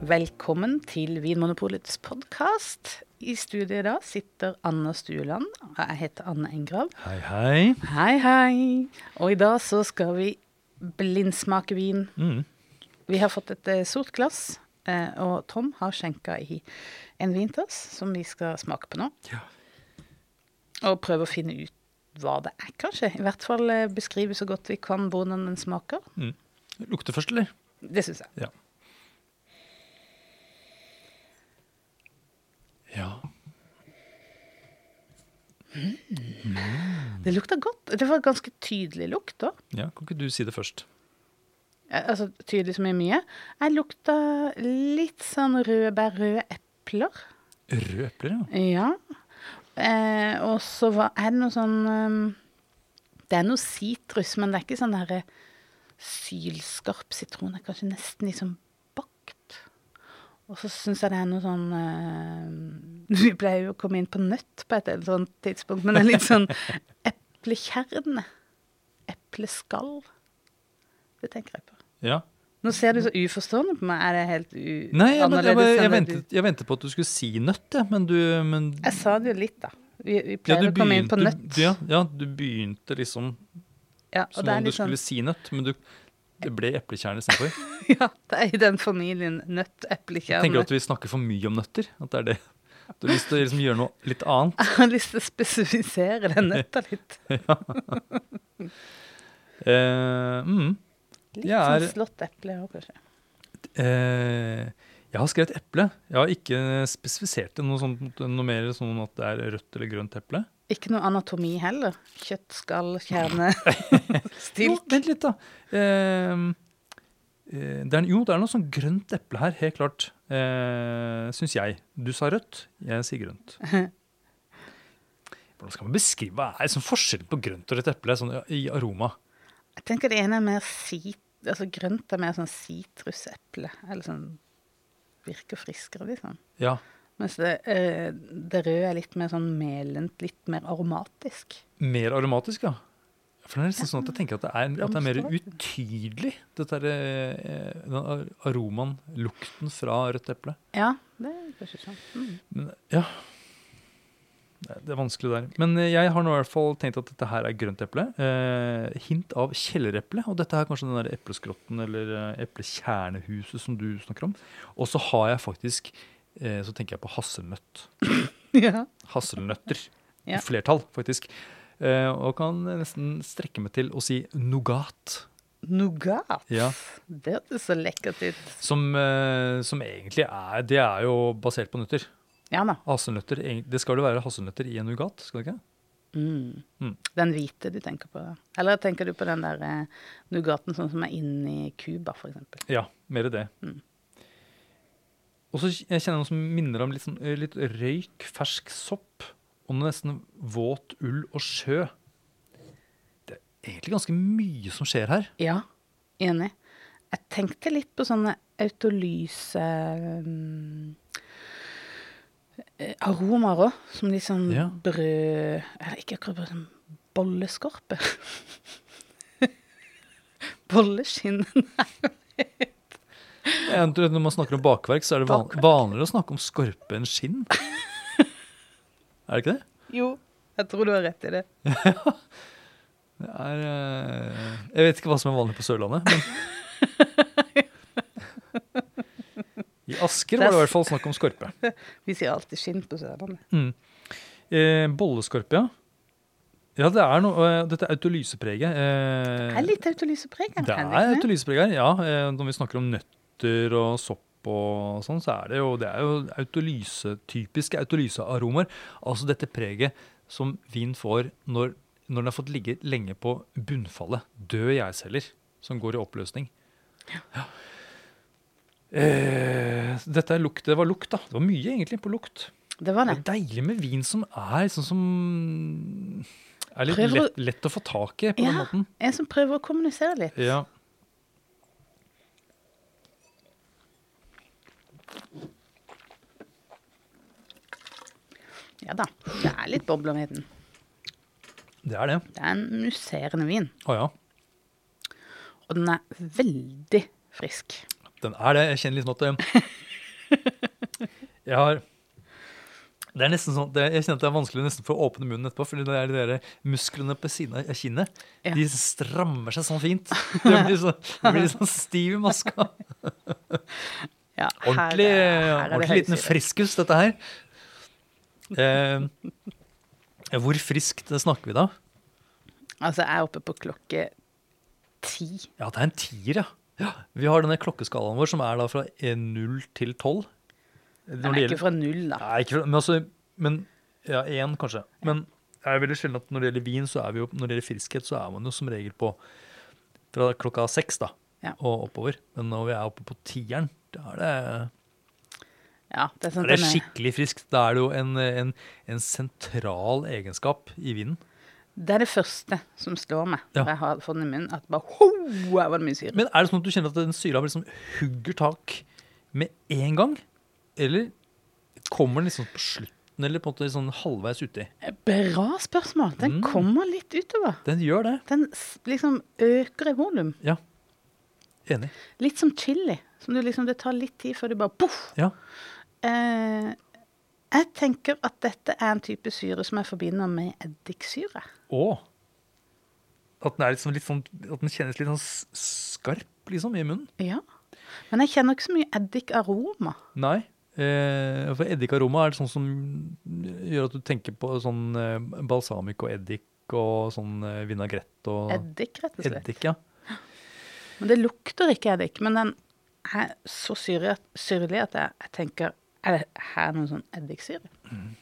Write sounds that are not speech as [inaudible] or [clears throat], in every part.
Velkommen til Vinmonopolets podkast. I studiet da sitter Anna Stueland. Jeg heter Anne Engrav. Hei, hei. Hei, hei. Og i dag så skal vi blindsmake vin. Mm. Vi har fått et eh, sort glass, eh, og Tom har skjenka i en vin til oss som vi skal smake på nå. Ja. Og prøve å finne ut hva det er, kanskje. I hvert fall eh, beskrive så godt vi kan hvordan den smaker. Mm. Lukter først, eller? Det syns jeg. Ja. Det lukta godt. Det var ganske tydelig lukt da. ja. Kan ikke du si det først? Eh, Altså tydelig som i mye. Jeg lukta litt sånn rødbær, røde epler. Røde epler, ja. Ja. Eh, og så var, er det noe sånn um, Det er noe sitrus, men det er ikke sånn derre sylskarp sitron. Det er kanskje nesten bakt. Og så syns jeg det er noe sånn uh, [laughs] Vi pleier jo å komme inn på nøtt på et eller annet tidspunkt, men det er litt sånn [laughs] eplekjerne. Epleskall. Det tenker jeg på. ja. Nå ser du så uforstående på meg. Er det helt u Nei, jeg, jeg, jeg, jeg, du- ventet, jeg ventet på at du skulle si nøtt, jeg, men du men, Jeg sa det jo litt, da. Vi, vi pleier ja, å komme inn på begynte- nøtt. Ja, ja, du begynte liksom Ja, som om du sånn skulle si nøtt, men du, det ble eplekjerne istedenfor. [laughs] Ja, det er i den familien nøtt, Jeg eplekjerne. tenker at vi snakker for mye om nøtter. At det er det. Du har lyst til å liksom gjøre noe litt annet. [laughs] Jeg har lyst til å spesifisere den nøtta litt. [laughs] Eh, mm. Litt er- sånn slått eple òg, kanskje. Eh, jeg har skrevet eple. Jeg har ikke spesifisert det noe, sånt, noe mer sånn at det er rødt eller grønt eple. Ikke noe anatomi heller. Kjøtt, skall, kjerne, [laughs] Jo, vent litt, da. Eh, eh, det er, jo, det er noe sånn grønt eple her, helt klart. Eh, Syns jeg. Du sa rødt, jeg sier grønt. Hvordan skal man beskrive hva er sånn forskjellen på grønt og rødt eple sånn i aroma? Jeg tenker det ene er mer sit... Altså grønt er mer sånn sitruseple. Eller sånn Virker friskere, liksom. Ja, Mens det, eh, det røde er litt mer sånn melent, litt mer aromatisk. Mer aromatisk, ja. For det er nesten sånn at jeg tenker at det er, at det er mer utydelig, dette er, eh, den aromaen, lukten fra rødt eple. Ja, det er kanskje sant. Mm. Men, ja, det er- vanskelig der. Men eh, jeg har nå i hvert fall tenkt at dette her er grønt eple. Eh, hint av kjellereple, og dette er kanskje den der epleskrotten eller eh, eplekjernehuset som du snakker om. Og så har jeg faktisk, eh, så tenker jeg på hasselnøtt. [clears throat] Ja. Hasselnøtter. Ja. I flertall, faktisk. Eh, og kan nesten strekke meg til å si nougat. Nougat. Ja. Det hørtes så lekkert ut. Som, eh, som egentlig er Det er jo basert på nøtter. Ja da. Hasselnøtter, Det skal jo være hasselnøtter i en nougat, skal det ikke? Mm. Mm. Den hvite du tenker på. Eller tenker du på den der eh, nougaten sånn som er inni Cuba, f.eks.? Ja, mer det. Mm. Og så kjenner jeg noe som minner om litt, sånn, eh, litt røyk, fersk sopp og noe nesten våt ull og sjø. Det er egentlig ganske mye som skjer her. Ja, enig. Jeg tenkte litt på sånne autolyse um, aromaer òg, som sånn Ja. brød Eller ikke akkurat brød, sånn bolleskorpe. [laughs] Bolleskinn. [laughs] nei. Når man snakker om bakverk, så er det van vanligere å snakke om skorpe enn skinn. er det ikke det? Jo, jeg tror du har rett i det. [laughs] det er, eh, jeg vet ikke hva som er vanlig på Sørlandet, men I Asker var det i hvert fall snakk om skorpe. [laughs] Vi sier alltid skinn på Sørlandet. Mm. Eh, bolleskorpe, ja. Ja, det er noe eh, Dette autolysepreget. Eh, Det er litt autolysepreg her. det er er det ikke det? autolysepreg her, ja. Eh, når vi snakker om nøtter og sopp og sånn, så er det jo, det er jo autolyse, typiske autolysearomer. Altså dette preget som vin får når, når den har fått ligge lenge på bunnfallet. Døde gjærceller som går i oppløsning. Ja. Eh, dette er lukt, det var lukt, da. Det var mye egentlig på lukt. Det var Det det. er deilig med vin som er sånn som er litt lett, lett å få tak i på den Ja. måten. En som prøver å kommunisere litt. Ja. Ja da. Det er litt bobler i den. Det er det. Det er en musserende vin. Å ja. Og den er veldig frisk. Den er det. Jeg kjenner sånn at Jeg har det er nesten sånn, Jeg kjenner at det er vanskelig nesten for å åpne munnen etterpå. fordi det er de der musklene på siden av kinnet. Ja. De strammer seg sånn fint. Det blir, sånn, det blir sånn stiv i maska. [laughs] Ja, her Ordentlig, er- her ordentlig liten friskus, dette her. Eh, hvor friskt snakker vi da? Altså, jeg er oppe på klokke ti. Ja, det er en tier, ja. ja. Vi har denne klokkeskalaen vår som er da fra 0 til 12. Den er ikke fra null, da. Nei, ikke fra, men altså Men ja, én kanskje. Men jeg er veldig sjelden at når det gjelder vin, så er vi jo, når det gjelder friskhet, så er man jo som regel på fra klokka seks da, Ja. og oppover. Men når vi er oppe på tieren, da er det, Ja, det er sånn er det er- skikkelig friskt. Da er det jo en, en, en sentral egenskap i vinen. Det er det første som slår meg Ja. når jeg har fått den i munnen. At bare ho, var det mye syre. Men er det sånn at du kjenner at den syra liksom hugger tak med en gang? Eller kommer den liksom på slutten, eller på en måte sånn halvveis uti? Bra spørsmål. Den Mm. kommer litt utover. Den gjør det. Den liksom øker i volum. Ja. Enig. Litt som chili. Som du liksom, det tar litt tid før du bare poff. Ja. Eh, jeg tenker at dette er en type syre som jeg forbinder med eddiksyre. Å. at den, liksom sånn, at den kjennes litt sånn skarp liksom, i munnen. Ja. Men jeg kjenner ikke så mye eddikaroma. Nei. Eh, for eddikaroma er det sånn som gjør at du tenker på sånn eh, balsamico eddik og sånn eh, vinagrett og Eddik, rett og slett. eddik. ja. Men det lukter ikke eddik. Men den er så syre, syrlig at jeg, jeg tenker Er det her noe sånn eddiksyre? Mm.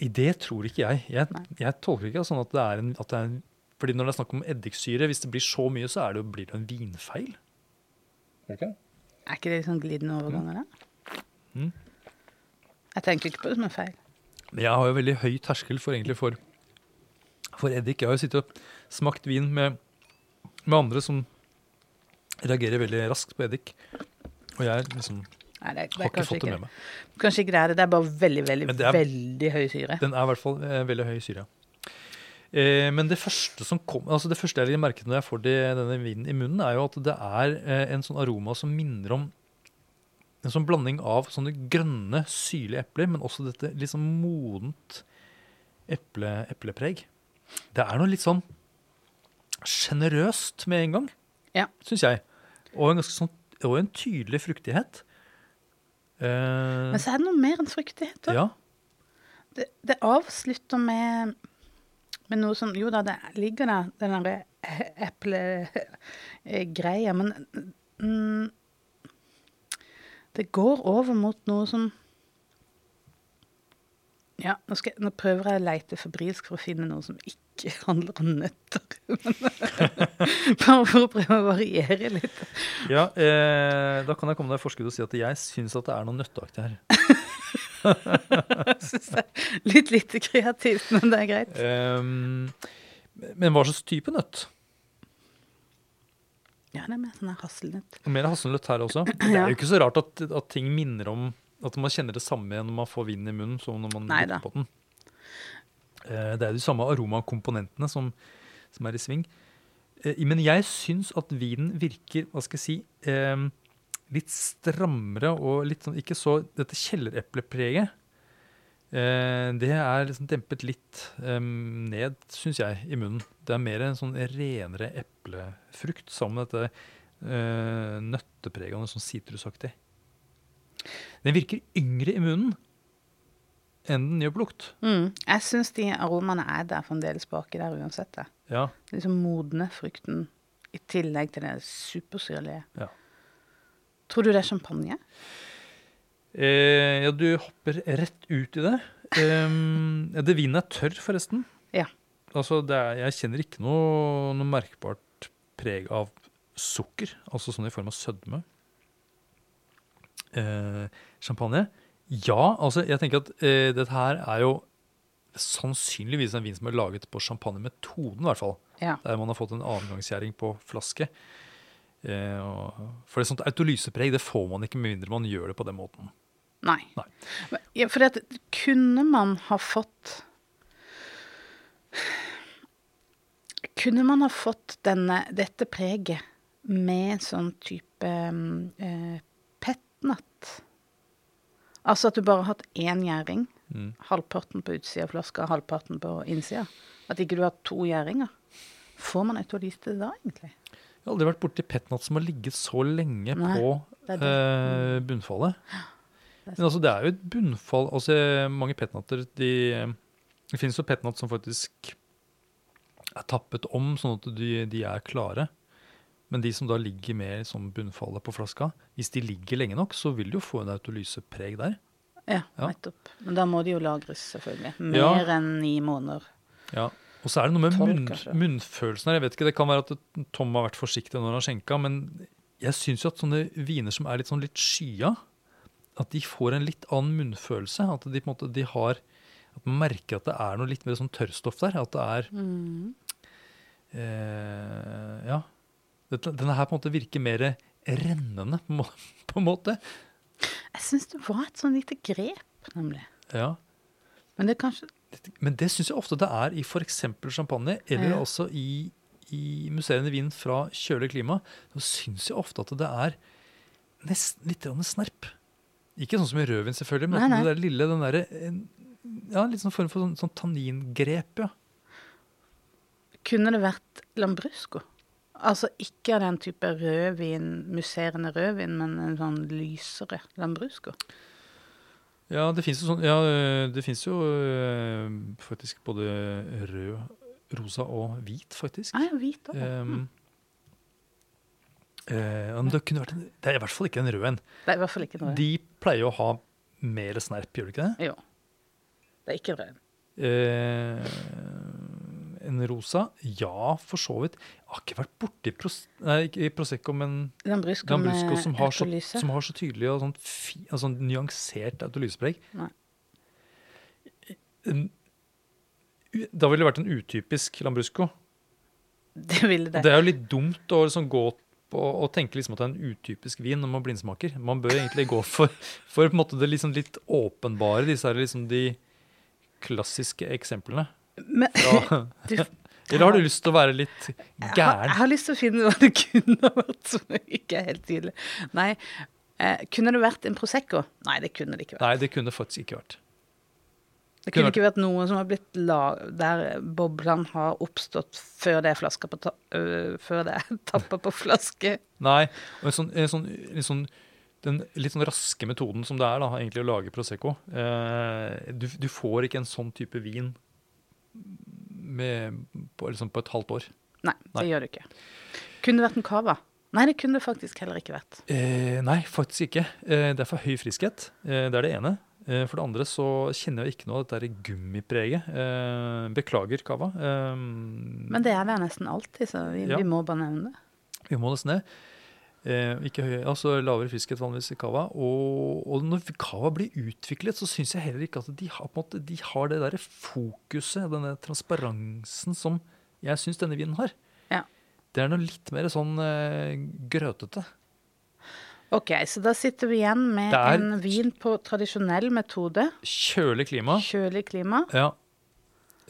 I det tror ikke jeg. Jeg, jeg tolker ikke sånn at det er en, det er en fordi når det er snakk om eddiksyre, hvis det blir så mye, så er det blir det en vinfeil. Er ikke det litt sånn glidende overganger da? Mm. Jeg tenker ikke på det som en feil. Jeg har jo veldig høy terskel for egentlig for, for eddik. Jeg har jo sittet og smakt vin med, med andre som reagerer veldig raskt på eddik. Og jeg liksom Nei, det, det har ikke fått det med meg. kanskje ikke det er det. Det er bare veldig, veldig, er- veldig høy syre. Den er i hvert fall eh, veldig høy syre. Eh, men det første som kom, altså det første jeg merket merke når jeg får det, denne vinen i munnen, er jo at det er eh, en sånn aroma som minner om en sånn blanding av sånne grønne, syrlige epler, men også dette litt sånn modent eple, eplepreg. Det er noe litt sånn sjenerøst med en gang, Ja. syns jeg. Og en ganske sånn, og en tydelig fruktighet. Eh, Men så er det noe mer enn fruktighet. òg. ja. Det, det avslutter med, med noe som Jo da, det ligger der, den derre eplegreia, men mm, det går over mot noe som Ja, nå, skal, jeg- nå prøver jeg å leite febrilsk for å finne noe som ikke [laughs] handler om nøtter. [laughs] Bare for å prøve å variere litt. Ja, eh, da kan jeg komme deg i forskudd og si at jeg syns at det er noe nøtteaktig her. [laughs] Jeg synes det er litt lite kreativt, men det er greit. Ehm, men hva slags type nøtt? Ja, det er mer sånn hasselnøtt. Mer hasselnøtt her også. [clears throat] Det er jo ikke så rart at, at ting minner om At man kjenner det samme når man får vinen i munnen, som når man Neida. lukter på den. Eh, det er de samme aromakomponentene som, som er i sving. Eh, men jeg syns at vinen virker, hva skal jeg si, eh, litt strammere og litt sånn Ikke så dette kjellereplepreget. Eh, det er liksom dempet litt ned, syns jeg, i munnen. Det er mer en sånn renere eplefrukt sammen med dette nøttepreget sånn sitrusaktig. Den virker yngre i munnen enn den gjør på lukt. Mm. Jeg syns de aromaene er der fremdeles baki der uansett. det. Ja, Liksom modne frukten i tillegg til det supersyrlige. Ja. Tror du det er champagne? eh, ja du hopper rett ut i det. Um, det vinen er tørr, forresten. Ja. Altså, er, jeg kjenner ikke noe, noe merkbart preg av sukker, altså sånn i form av sødme. Eh, champagne? Ja, altså jeg tenker at eh, dette her er jo sannsynligvis en vin som er laget på champagnemetoden, i hvert fall. Ja. Der man har fått en annengangsgjæring på flaske. Eh, og, for et sånt autolysepreg det får man ikke med mindre man gjør det på den måten. Nei. Nei. Ja, for det, kunne man ha fått Kunne man ha fått denne, dette preget med sånn type eh, petnat? Altså at du bare har hatt én gjæring. Mm. Halvparten på utsida av flaska, halvparten på innsida. At ikke du har to gjæringer. Får man autolyse da, egentlig? Jeg har aldri vært borti petnat som har ligget så lenge Nei, på det det. eh, bunnfallet. Men altså, det er jo et bunnfall altså Mange petnater de, Det finnes jo petnat som faktisk er tappet om, sånn at de, de er klare. Men de som da ligger mer som bunnfallet på flaska, hvis de ligger lenge nok, så vil de jo få en autolysepreg der. Ja, Ja. nettopp. Men da må de jo lagres, selvfølgelig. Mer Ja. enn ni måneder. Ja. Og så er det noe med munn, munnfølelsen her. Jeg vet ikke, Det kan være at Tom har vært forsiktig når han har skjenka, men jeg syns jo at sånne viner som er litt sånn litt skya, at de får en litt annen munnfølelse. At de på en måte de har At man merker at det er noe litt mer sånn tørrstoff der. At det er Mm. eh, Ja. Denne her på en måte virker mer rennende, på en [laughs] måte. Jeg syns det var et sånn lite grep, nemlig. Ja. Men det kanskje Men det syns jeg ofte det er i f.eks. champagne, eller Ja. altså i, i musserende vin fra kjølig klima. Så syns jeg ofte at det er nesten litt snerp. Ikke sånn som i rødvin, selvfølgelig, men Nei, nei. det der lille, den derre Ja, litt sånn form for sånn, sånn tanningrep, ja. Kunne det vært lambrusco? Altså ikke den type rødvin, musserende rødvin, men en sånn lysere lambrusco. Ja, det fins jo sånn Ja, øh, det fins jo øh, faktisk både rød, rosa og hvit, faktisk. Ah, ja, hvit også. Um, eh, men det en, Det er i hvert fall ikke en rød en. Det er i hvert fall ikke noe. De pleier å ha mer snerp, gjør de ikke det? Jo. Det er ikke rød. en. Eh, en rosa? Ja, for så vidt. Jeg har ikke vært borti pros nei, ikke Prosecco, men Lambrusco, Lambrusco som har, så, som har så tydelig og sånn, altså nyansert autolysepreg. Da ville det vært en utypisk Lambrusco. Det ville det. Det er jo litt dumt å liksom gå på og tenke liksom at det er en utypisk vin når man blindsmaker. Man bør egentlig gå for, for det liksom litt åpenbare, disse her liksom de klassiske eksemplene. Men ja. [laughs] du, eller har du lyst til å være litt jeg, har, jeg har lyst til å finne hva det kunne ha vært som ikke er helt tydelig. Nei. Eh, kunne det vært en Prosecco? Nei, det kunne det ikke vært. Nei, det kunne faktisk ikke vært. Det kunne kunne ikke vært noe som har blitt lag, der boblene har oppstått før det er på ta øh, før det er [laughs] tappa på flaske. Nei, og en sånn, en sånn, en sånn den litt sånn raske metoden som det er da, egentlig å lage Prosecco eh, du, du får ikke en sånn type vin med, på, liksom på et halvt år. Nei, det Nei. gjør det ikke. Kunne det vært en cava? Nei, det kunne det faktisk heller ikke vært. Eh, nei, faktisk ikke. Eh, det er for høy friskhet. Eh, det er det ene. Eh, for det andre så kjenner jeg ikke noe av dette gummipreget. Eh, beklager, Kava. Eh, Men det er det nesten alltid, så vi, Ja. vi må bare nevne det. Vi må nesten det. Eh, ikke høy, altså lavere friskhet vanligvis i cava. Og, og når cava blir utviklet, så syns jeg heller ikke at de har, måte, de har det der fokuset, denne transparensen, som jeg syns denne vinen har. Ja. Det er noe litt mer sånn eh, grøtete. Ok, så da sitter vi igjen med en vin på tradisjonell metode. Kjølig klima. Kjølig klima. Ja.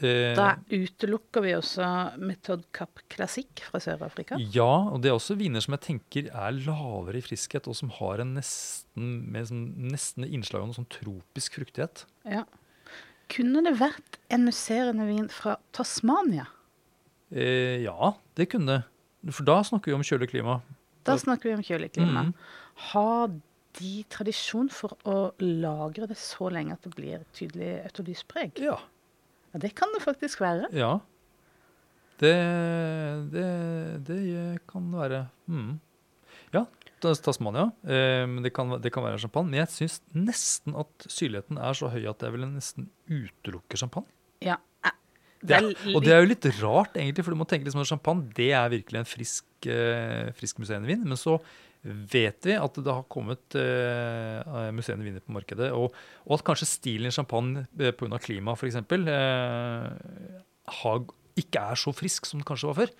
Eh, Da utelukker vi også Method Cap Classic fra Sør-Afrika. Ja, og det er også viner som jeg tenker er lavere i friskhet, og som har en nesten, med sånn, nesten innslag av noe sånn tropisk fruktighet. Ja. Kunne det vært en musserende vin fra Tasmania? Eh, ja, det kunne det. For da snakker vi om kjølig klima. Da snakker vi om kjølig klima. Mhm. Har de tradisjon for å lagre det så lenge at det blir tydelig autolyspreg? Ja. Ja, det kan det faktisk være. ja. Det, det, det kan være mm. Ja, Tasmania. Eh, det, kan, det kan være champagne. Men jeg syns nesten at syrligheten er så høy at jeg ville nesten utelukke champagne. Ja. eh, Det er, og det er jo litt rart, egentlig, for du må tenke liksom at champagne det er virkelig en frisk, eh, frisk musserende vin. Men så vet vi at det har kommet eh, musserende viner på markedet. Og, og at kanskje stilen i champagne eh, pga. klima f.eks. Eh, har- ikke er så frisk som den kanskje var før.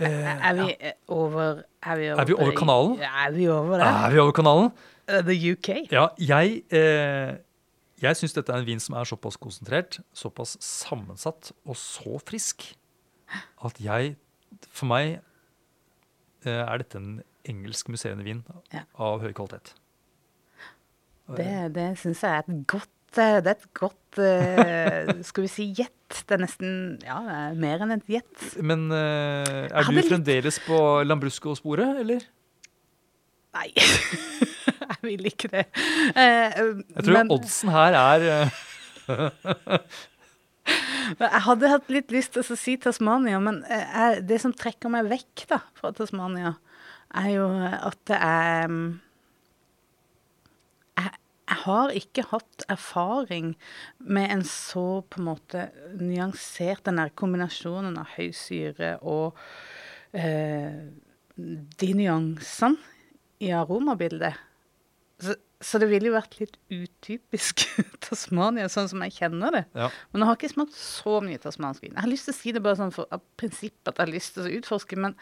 Eh, Er vi ja. over Er vi over, Er vi over kanalen? Er vi over det? Er vi over kanalen? Eh, The UK? Ja, jeg, eh, jeg syns dette er en vin som er såpass konsentrert, såpass sammensatt og så frisk at jeg For meg eh, er dette en engelsk musserende vin Ja. av høy kvalitet. Det, det syns jeg er et godt eh, Det er et godt eh, [laughs] Skal vi si gjett? Det er nesten Ja, det er mer enn et gjett. Men eh, er du du litt- fremdeles på Lambrusco-sporet, eller? Nei, [laughs] jeg vil ikke det. Jeg tror men oddsen her er [laughs] jeg hadde hatt litt lyst til å si Tasmania, men det som trekker meg vekk da, fra Tasmania, er jo at det er mm, jeg, jeg har ikke hatt erfaring med en så på en måte nyansert Den der kombinasjonen av høy syre og eh, de nyansene i aromabildet. Så, så det ville jo vært litt utypisk [laughs] Tasmania, sånn som jeg kjenner det. Ja. Men jeg har ikke smakt så mye tasmansk vin. Jeg har lyst til å si det bare sånn for, av prinsipp at jeg har lyst til å utforske, men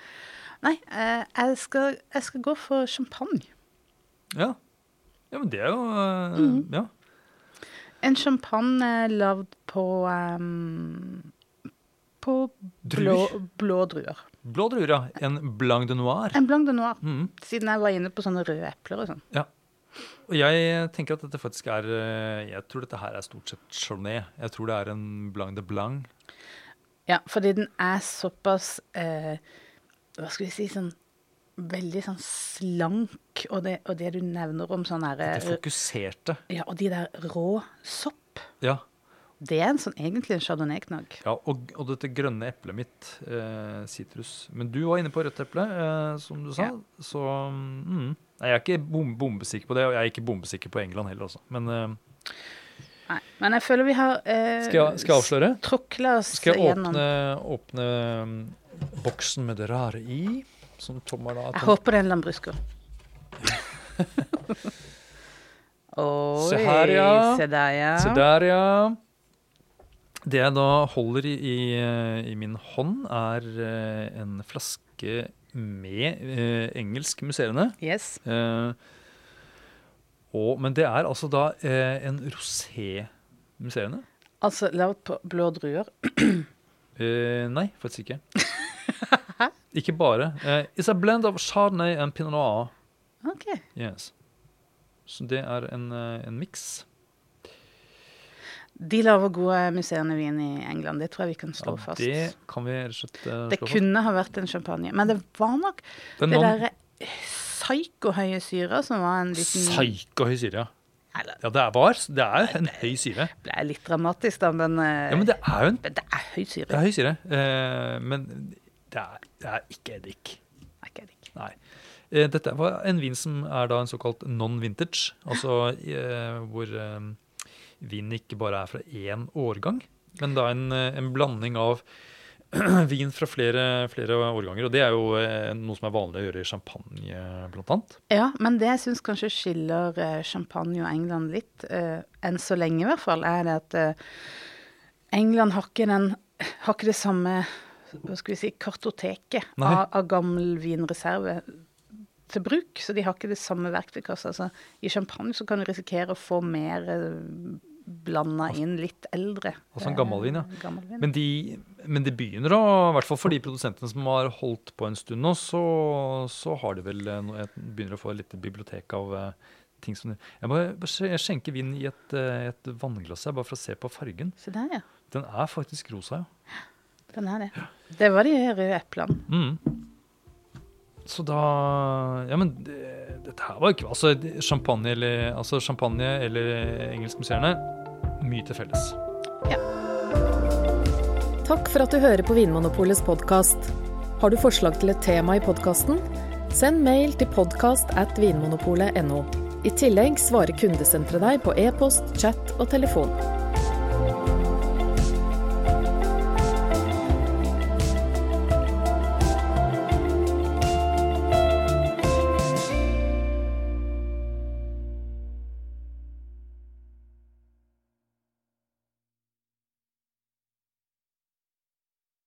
nei, eh, jeg, skal, jeg skal gå for champagne. ja. Ja, men det er jo uh, mm. Ja. En champagne lagd på um, på blå, blå druer. Blå druer, ja. En blanc de noir. En blanc de noir, Mm. siden jeg var inne på sånne røde epler og sånn. Ja. Og jeg tenker at dette faktisk er eh, Jeg tror dette her er stort sett chardonnay. Jeg tror det er en blanc de blanc. Ja, fordi den er såpass eh, Hva skal vi si sånn Veldig sånn slank, og det, og det du nevner om sånn Det fokuserte. Ja, og de der rå sopp. Ja. Det er en sånn egentlig en chardonnay-knagg. ja og, og dette grønne eplet mitt, eh. Men du var inne på rødt eple, eh, som du sa. Ja. Så mm, Nei, jeg er ikke bom, bombesikker på det, og jeg er ikke bombesikker på England heller, altså. Men eh, Nei, men jeg føler vi har eh, skal, jeg, skal jeg avsløre? tråkla oss Skal jeg gjennom åpne, åpne mm, boksen med det rare i? Som Tom har da Jeg håper det er en lambrusco. [laughs] Oi, Se her, ja. Se der, ja. Se der, ja. Det jeg da holder i, i, i min hånd, er uh, en flaske med uh, engelsk musserende. Yes. Uh, og, men det er altså da en rosé-musserende. Altså lagd på blå druer. Nei, faktisk ikke. [laughs] ikke bare. Uh, it's a blend of chardonnay and pinot noir. OK. Yes. Så det er en, eh, en miks. De lager gode musserende vin i England. Det tror jeg vi kan slå Ja, fast. det kan vi slett eh, Det fast. kunne ha vært en champagne. Men det var nok Den det non- derre psykohøye syra som var en liten Psykohøy syre, ja. Ja, det er var. Det er en høy syre. ble er litt dramatisk, da, men, Ja, men det er jo en men det er høy syre. det er høy syre. Eh, men det er, det er ikke eddik. Er ikke eddik. Nei. Eh, dette var en vin som er da en såkalt non-vintage. Altså eh, hvor eh, vinen ikke bare er fra én årgang, men da en, en blanding av [clears throat] vin fra flere, flere årganger. Og det er jo noe som er vanlig å gjøre i champagne, blant annet. Ja, men det jeg syns kanskje skiller champagne og England litt, enn så lenge i hvert fall, er det at England har ikke, den, har ikke det samme skal vi si, kartoteket av, av gammel vinreserve til bruk. Så de har ikke det samme verktøykassa. Altså, I champagne så kan du risikere å få mer eh, blanda inn litt eldre. Altså en gammelvin, ja. eh, gammelvin. Men de, men det begynner å, i hvert fall for de produsentene som har holdt på en stund nå, så, så har de vel eh, begynner å få et lite bibliotek av ting som Jeg må skjenke vin i et, et vannglass her, bare for å se på fargen. Der, ja. Den er faktisk rosa, ja. Den er det. Det var de røde eplene. Mm. Så da Ja, men det, dette her var ikke Altså, champagne eller, altså champagne eller engelsk musserende, mye til felles. Ja. Takk for at du hører på Vinmonopolets podkast. Har du forslag til et tema i podkasten? Send mail til podkast at vinmonopolet.no. I tillegg svarer kundesenteret deg på e-post, chat og telefon.